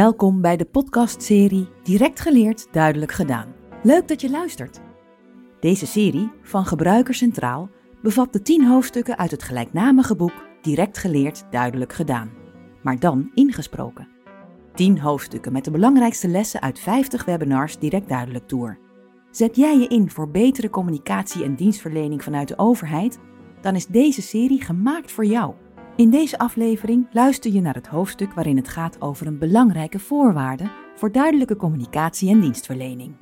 Welkom bij de podcastserie Direct geleerd, duidelijk gedaan. Leuk dat je luistert. Deze serie van Gebruiker Centraal bevat de 10 hoofdstukken uit het gelijknamige boek Direct geleerd, duidelijk gedaan, maar dan ingesproken. 10 hoofdstukken met de belangrijkste lessen uit 50 webinars Direct Duidelijk Tour. Zet jij je in voor betere communicatie en dienstverlening vanuit de overheid? Dan is deze serie gemaakt voor jou. In deze aflevering luister je naar het hoofdstuk waarin het gaat over een belangrijke voorwaarde voor duidelijke communicatie en dienstverlening.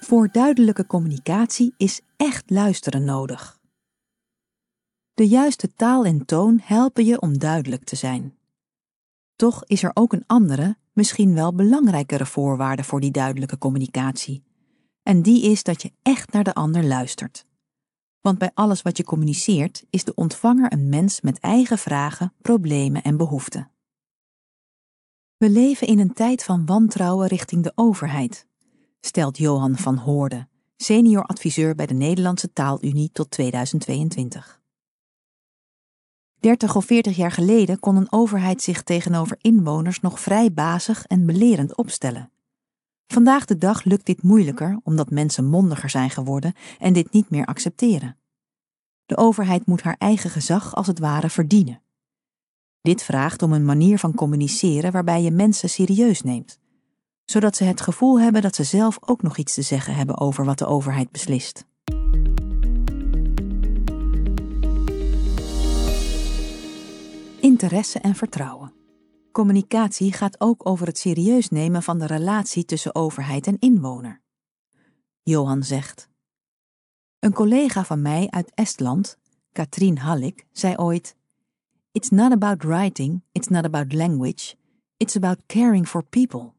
Voor duidelijke communicatie is echt luisteren nodig. De juiste taal en toon helpen je om duidelijk te zijn. Toch is er ook een andere, misschien wel belangrijkere voorwaarde voor die duidelijke communicatie. En die is dat je echt naar de ander luistert. Want bij alles wat je communiceert is de ontvanger een mens met eigen vragen, problemen en behoeften. We leven in een tijd van wantrouwen richting de overheid, stelt Johan van Hoorde, senior adviseur bij de Nederlandse Taalunie tot 2022. 30 of 40 jaar geleden kon een overheid zich tegenover inwoners nog vrij bazig en belerend opstellen. Vandaag de dag lukt dit moeilijker omdat mensen mondiger zijn geworden en dit niet meer accepteren. De overheid moet haar eigen gezag als het ware verdienen. Dit vraagt om een manier van communiceren waarbij je mensen serieus neemt, zodat ze het gevoel hebben dat ze zelf ook nog iets te zeggen hebben over wat de overheid beslist. Interesse en vertrouwen. Communicatie gaat ook over het serieus nemen van de relatie tussen overheid en inwoner. Johan zegt: Een collega van mij uit Estland, Katrien Hallik, zei ooit: It's not about writing, it's not about language, it's about caring for people.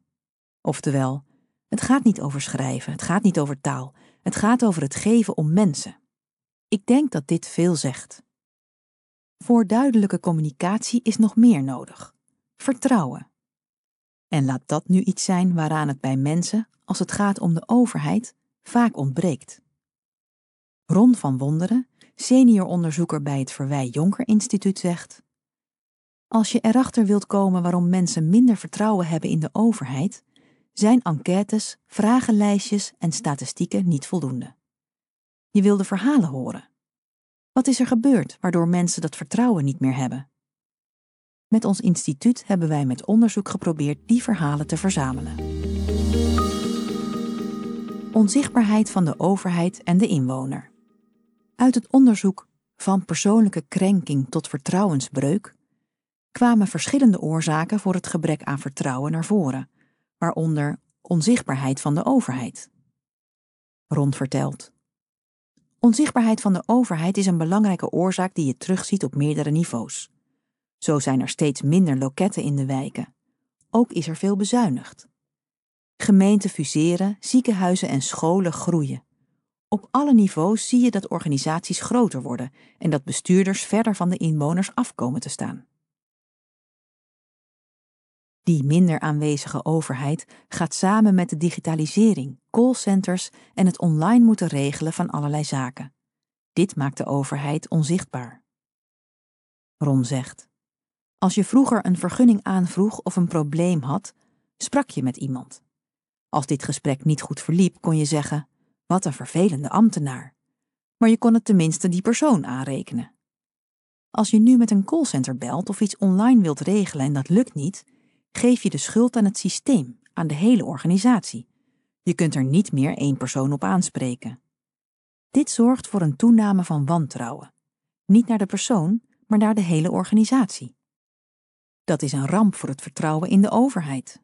Oftewel, het gaat niet over schrijven, het gaat niet over taal, het gaat over het geven om mensen. Ik denk dat dit veel zegt. Voor duidelijke communicatie is nog meer nodig vertrouwen. En laat dat nu iets zijn waaraan het bij mensen, als het gaat om de overheid, vaak ontbreekt. Ron van Wonderen, senior onderzoeker bij het Verwij Jonker Instituut, zegt: Als je erachter wilt komen waarom mensen minder vertrouwen hebben in de overheid, zijn enquêtes, vragenlijstjes en statistieken niet voldoende. Je wil de verhalen horen. Wat is er gebeurd waardoor mensen dat vertrouwen niet meer hebben? Met ons instituut hebben wij met onderzoek geprobeerd die verhalen te verzamelen. Onzichtbaarheid van de overheid en de inwoner. Uit het onderzoek van persoonlijke krenking tot vertrouwensbreuk kwamen verschillende oorzaken voor het gebrek aan vertrouwen naar voren, waaronder onzichtbaarheid van de overheid. Rond vertelt. Onzichtbaarheid van de overheid is een belangrijke oorzaak die je terugziet op meerdere niveaus. Zo zijn er steeds minder loketten in de wijken. Ook is er veel bezuinigd. Gemeenten fuseren, ziekenhuizen en scholen groeien. Op alle niveaus zie je dat organisaties groter worden en dat bestuurders verder van de inwoners afkomen te staan. Die minder aanwezige overheid gaat samen met de digitalisering, callcenters en het online moeten regelen van allerlei zaken. Dit maakt de overheid onzichtbaar. Ron zegt: als je vroeger een vergunning aanvroeg of een probleem had, sprak je met iemand. Als dit gesprek niet goed verliep, kon je zeggen: Wat een vervelende ambtenaar. Maar je kon het tenminste die persoon aanrekenen. Als je nu met een callcenter belt of iets online wilt regelen en dat lukt niet, geef je de schuld aan het systeem, aan de hele organisatie. Je kunt er niet meer één persoon op aanspreken. Dit zorgt voor een toename van wantrouwen. Niet naar de persoon, maar naar de hele organisatie. Dat is een ramp voor het vertrouwen in de overheid.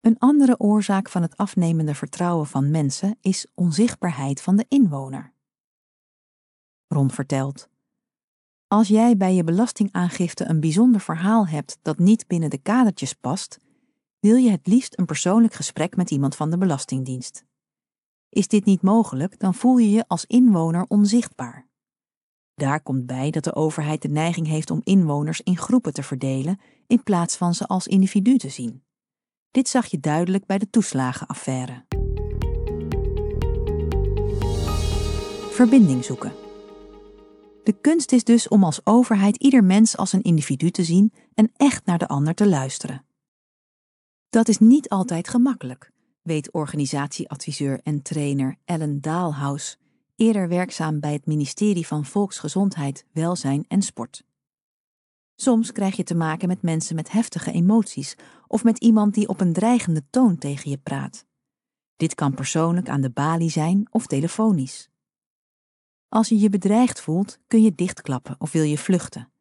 Een andere oorzaak van het afnemende vertrouwen van mensen is onzichtbaarheid van de inwoner. Ron vertelt: Als jij bij je belastingaangifte een bijzonder verhaal hebt dat niet binnen de kadertjes past, wil je het liefst een persoonlijk gesprek met iemand van de Belastingdienst. Is dit niet mogelijk, dan voel je je als inwoner onzichtbaar. Daar komt bij dat de overheid de neiging heeft om inwoners in groepen te verdelen in plaats van ze als individu te zien. Dit zag je duidelijk bij de toeslagenaffaire. Verbinding zoeken. De kunst is dus om als overheid ieder mens als een individu te zien en echt naar de ander te luisteren. Dat is niet altijd gemakkelijk, weet organisatieadviseur en trainer Ellen Daalhaus, eerder werkzaam bij het ministerie van Volksgezondheid, Welzijn en Sport. Soms krijg je te maken met mensen met heftige emoties of met iemand die op een dreigende toon tegen je praat. Dit kan persoonlijk aan de balie zijn of telefonisch. Als je je bedreigd voelt, kun je dichtklappen of wil je vluchten.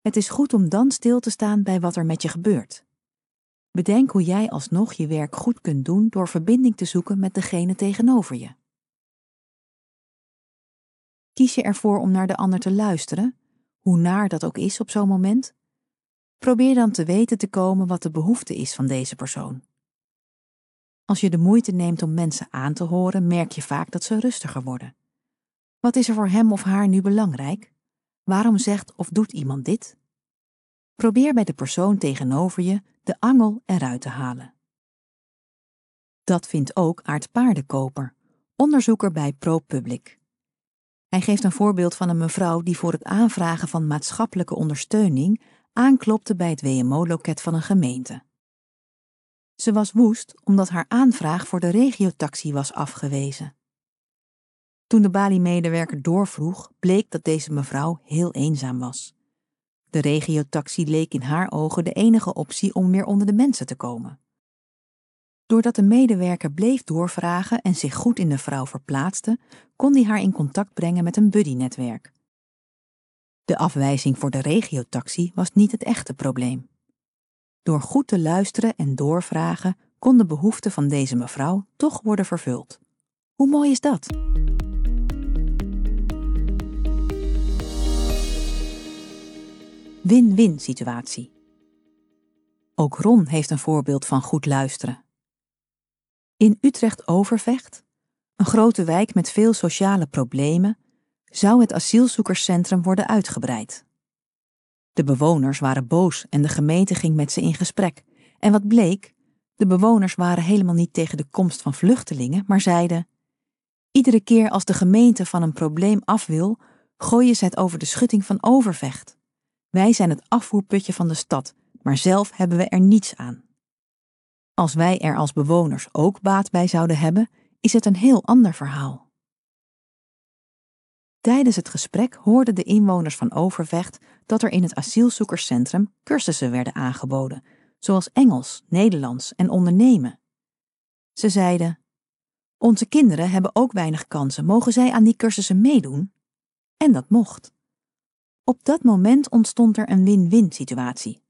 Het is goed om dan stil te staan bij wat er met je gebeurt. Bedenk hoe jij alsnog je werk goed kunt doen door verbinding te zoeken met degene tegenover je. Kies je ervoor om naar de ander te luisteren, hoe naar dat ook is op zo'n moment? Probeer dan te weten te komen wat de behoefte is van deze persoon. Als je de moeite neemt om mensen aan te horen, merk je vaak dat ze rustiger worden. Wat is er voor hem of haar nu belangrijk? Waarom zegt of doet iemand dit? Probeer bij de persoon tegenover je de angel eruit te halen. Dat vindt ook Aart Paardenkoper, onderzoeker bij ProPublic. Hij geeft een voorbeeld van een mevrouw die voor het aanvragen van maatschappelijke ondersteuning aanklopte bij het WMO-loket van een gemeente. Ze was woest omdat haar aanvraag voor de regiotaxi was afgewezen. Toen de Bali-medewerker doorvroeg, bleek dat deze mevrouw heel eenzaam was. De regiotaxi leek in haar ogen de enige optie om weer onder de mensen te komen. Doordat de medewerker bleef doorvragen en zich goed in de vrouw verplaatste, kon hij haar in contact brengen met een buddynetwerk. De afwijzing voor de regiotaxi was niet het echte probleem. Door goed te luisteren en doorvragen kon de behoefte van deze mevrouw toch worden vervuld. Hoe mooi is dat? Win-win situatie. Ook Ron heeft een voorbeeld van goed luisteren. In Utrecht-Overvecht, een grote wijk met veel sociale problemen, zou het asielzoekerscentrum worden uitgebreid. De bewoners waren boos en de gemeente ging met ze in gesprek. En wat bleek? De bewoners waren helemaal niet tegen de komst van vluchtelingen, maar zeiden: Iedere keer als de gemeente van een probleem af wil, gooien ze het over de schutting van Overvecht. Wij zijn het afvoerputje van de stad, maar zelf hebben we er niets aan. Als wij er als bewoners ook baat bij zouden hebben, is het een heel ander verhaal. Tijdens het gesprek hoorden de inwoners van Overvecht dat er in het asielzoekerscentrum cursussen werden aangeboden, zoals Engels, Nederlands en ondernemen. Ze zeiden: Onze kinderen hebben ook weinig kansen, mogen zij aan die cursussen meedoen? En dat mocht. Op dat moment ontstond er een win-win situatie.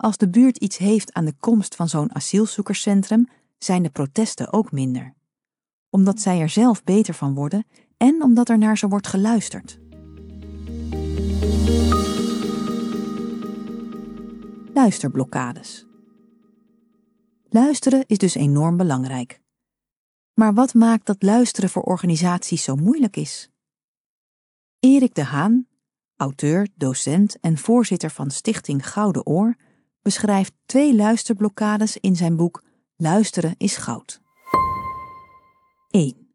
Als de buurt iets heeft aan de komst van zo'n asielzoekerscentrum, zijn de protesten ook minder. Omdat zij er zelf beter van worden en omdat er naar ze wordt geluisterd. Luisterblokkades. Luisteren is dus enorm belangrijk. Maar wat maakt dat luisteren voor organisaties zo moeilijk is? Erik de Haan, auteur, docent en voorzitter van Stichting Gouden Oor, beschrijft twee luisterblokkades in zijn boek Luisteren is goud. 1.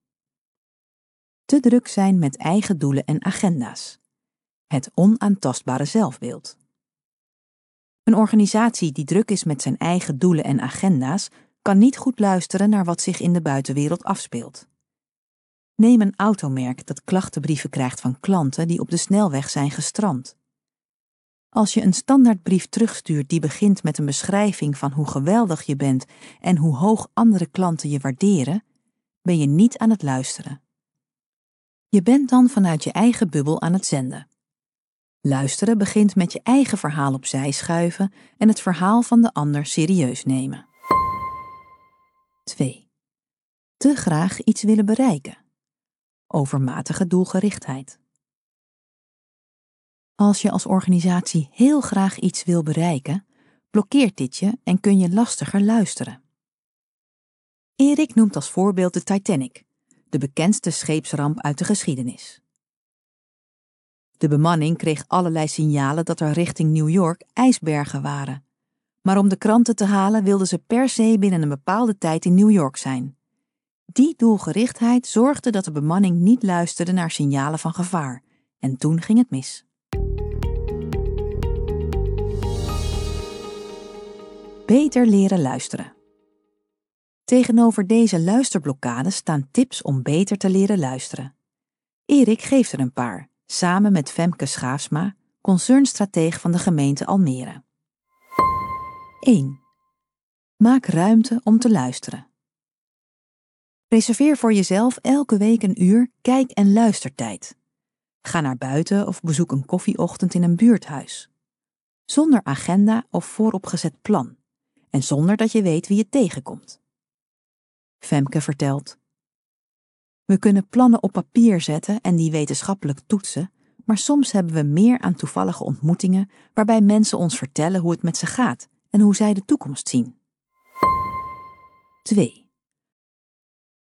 Te druk zijn met eigen doelen en agenda's. Het onaantastbare zelfbeeld. Een organisatie die druk is met zijn eigen doelen en agenda's kan niet goed luisteren naar wat zich in de buitenwereld afspeelt. Neem een automerk dat klachtenbrieven krijgt van klanten die op de snelweg zijn gestrand. Als je een standaardbrief terugstuurt die begint met een beschrijving van hoe geweldig je bent en hoe hoog andere klanten je waarderen, ben je niet aan het luisteren. Je bent dan vanuit je eigen bubbel aan het zenden. Luisteren begint met je eigen verhaal opzij schuiven en het verhaal van de ander serieus nemen. 2. Te graag iets willen bereiken. Overmatige doelgerichtheid. Als je als organisatie heel graag iets wil bereiken, blokkeert dit je en kun je lastiger luisteren. Erik noemt als voorbeeld de Titanic, de bekendste scheepsramp uit de geschiedenis. De bemanning kreeg allerlei signalen dat er richting New York ijsbergen waren. Maar om de kranten te halen wilden ze per se binnen een bepaalde tijd in New York zijn. Die doelgerichtheid zorgde dat de bemanning niet luisterde naar signalen van gevaar en toen ging het mis. Beter leren luisteren. Tegenover deze luisterblokkade staan tips om beter te leren luisteren. Erik geeft er een paar, samen met Femke Schaafsma, concernstratege van de gemeente Almere. 1. Maak ruimte om te luisteren. Reserveer voor jezelf elke week een uur kijk- en luistertijd. Ga naar buiten of bezoek een koffieochtend in een buurthuis. Zonder agenda of vooropgezet plan. En zonder dat je weet wie je tegenkomt. Femke vertelt. We kunnen plannen op papier zetten en die wetenschappelijk toetsen, maar soms hebben we meer aan toevallige ontmoetingen waarbij mensen ons vertellen hoe het met ze gaat en hoe zij de toekomst zien. 2.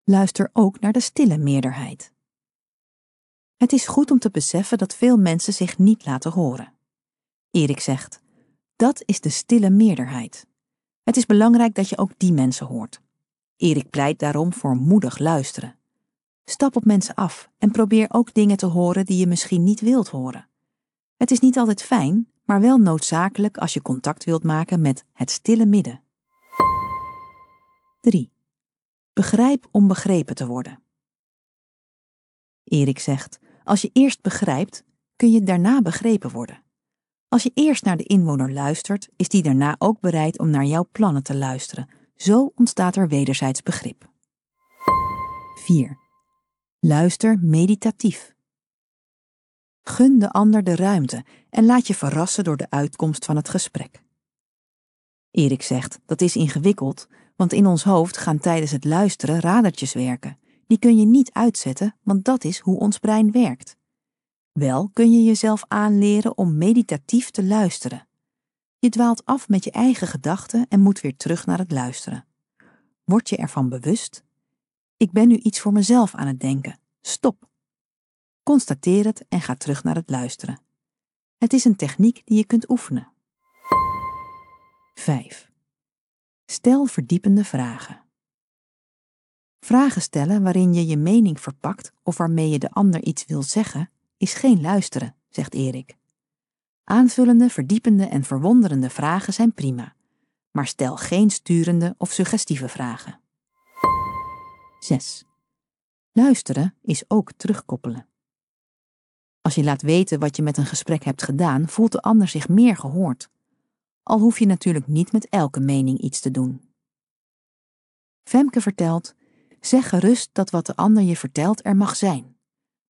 Luister ook naar de stille meerderheid. Het is goed om te beseffen dat veel mensen zich niet laten horen. Erik zegt: Dat is de stille meerderheid. Het is belangrijk dat je ook die mensen hoort. Erik pleit daarom voor moedig luisteren. Stap op mensen af en probeer ook dingen te horen die je misschien niet wilt horen. Het is niet altijd fijn, maar wel noodzakelijk als je contact wilt maken met het stille midden. 3. Begrijp om begrepen te worden. Erik zegt: Als je eerst begrijpt, kun je daarna begrepen worden. Als je eerst naar de inwoner luistert, is die daarna ook bereid om naar jouw plannen te luisteren. Zo ontstaat er wederzijds begrip. 4. Luister meditatief. Gun de ander de ruimte en laat je verrassen door de uitkomst van het gesprek. Erik zegt dat is ingewikkeld, want in ons hoofd gaan tijdens het luisteren radertjes werken. Die kun je niet uitzetten, want dat is hoe ons brein werkt. Wel kun je jezelf aanleren om meditatief te luisteren. Je dwaalt af met je eigen gedachten en moet weer terug naar het luisteren. Word je ervan bewust? Ik ben nu iets voor mezelf aan het denken. Stop. Constateer het en ga terug naar het luisteren. Het is een techniek die je kunt oefenen. 5. Stel verdiepende vragen. Vragen stellen waarin je je mening verpakt of waarmee je de ander iets wil zeggen, is geen luisteren, zegt Erik. Aanvullende, verdiepende en verwonderende vragen zijn prima, maar stel geen sturende of suggestieve vragen. 6. Luisteren is ook terugkoppelen. Als je laat weten wat je met een gesprek hebt gedaan, voelt de ander zich meer gehoord al hoef je natuurlijk niet met elke mening iets te doen. Femke vertelt: zeg gerust dat wat de ander je vertelt er mag zijn.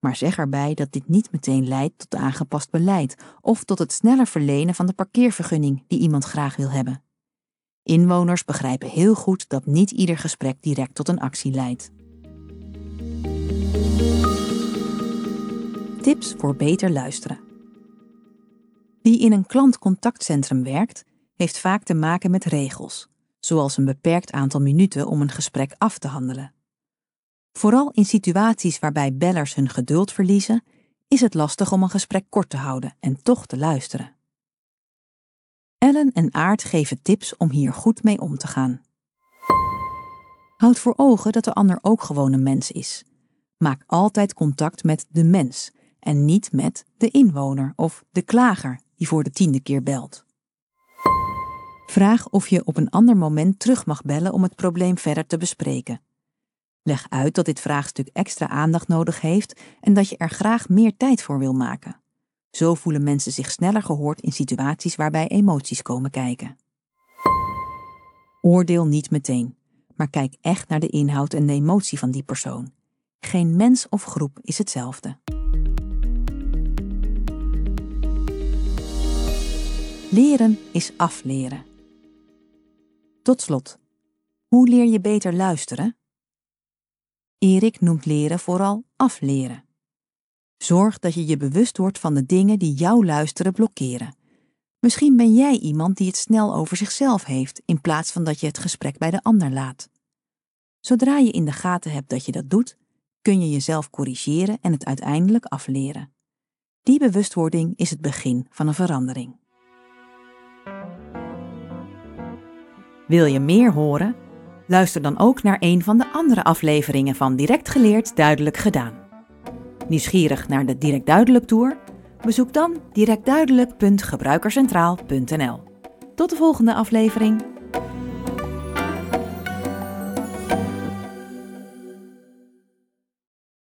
Maar zeg erbij dat dit niet meteen leidt tot aangepast beleid of tot het sneller verlenen van de parkeervergunning die iemand graag wil hebben. Inwoners begrijpen heel goed dat niet ieder gesprek direct tot een actie leidt. Tips voor beter luisteren. Wie in een klantcontactcentrum werkt, heeft vaak te maken met regels, zoals een beperkt aantal minuten om een gesprek af te handelen. Vooral in situaties waarbij bellers hun geduld verliezen, is het lastig om een gesprek kort te houden en toch te luisteren. Ellen en Aart geven tips om hier goed mee om te gaan. Houd voor ogen dat de ander ook gewoon een mens is. Maak altijd contact met de mens en niet met de inwoner of de klager die voor de tiende keer belt. Vraag of je op een ander moment terug mag bellen om het probleem verder te bespreken. Leg uit dat dit vraagstuk extra aandacht nodig heeft en dat je er graag meer tijd voor wil maken. Zo voelen mensen zich sneller gehoord in situaties waarbij emoties komen kijken. Oordeel niet meteen, maar kijk echt naar de inhoud en de emotie van die persoon. Geen mens of groep is hetzelfde. Leren is afleren. Tot slot, hoe leer je beter luisteren? Erik noemt leren vooral afleren. Zorg dat je je bewust wordt van de dingen die jouw luisteren blokkeren. Misschien ben jij iemand die het snel over zichzelf heeft in plaats van dat je het gesprek bij de ander laat. Zodra je in de gaten hebt dat je dat doet, kun je jezelf corrigeren en het uiteindelijk afleren. Die bewustwording is het begin van een verandering. Wil je meer horen? Luister dan ook naar een van de andere afleveringen van Direct Geleerd Duidelijk Gedaan. Nieuwsgierig naar de Direct Duidelijk Tour? Bezoek dan directduidelijk.gebruikercentraal.nl. Tot de volgende aflevering.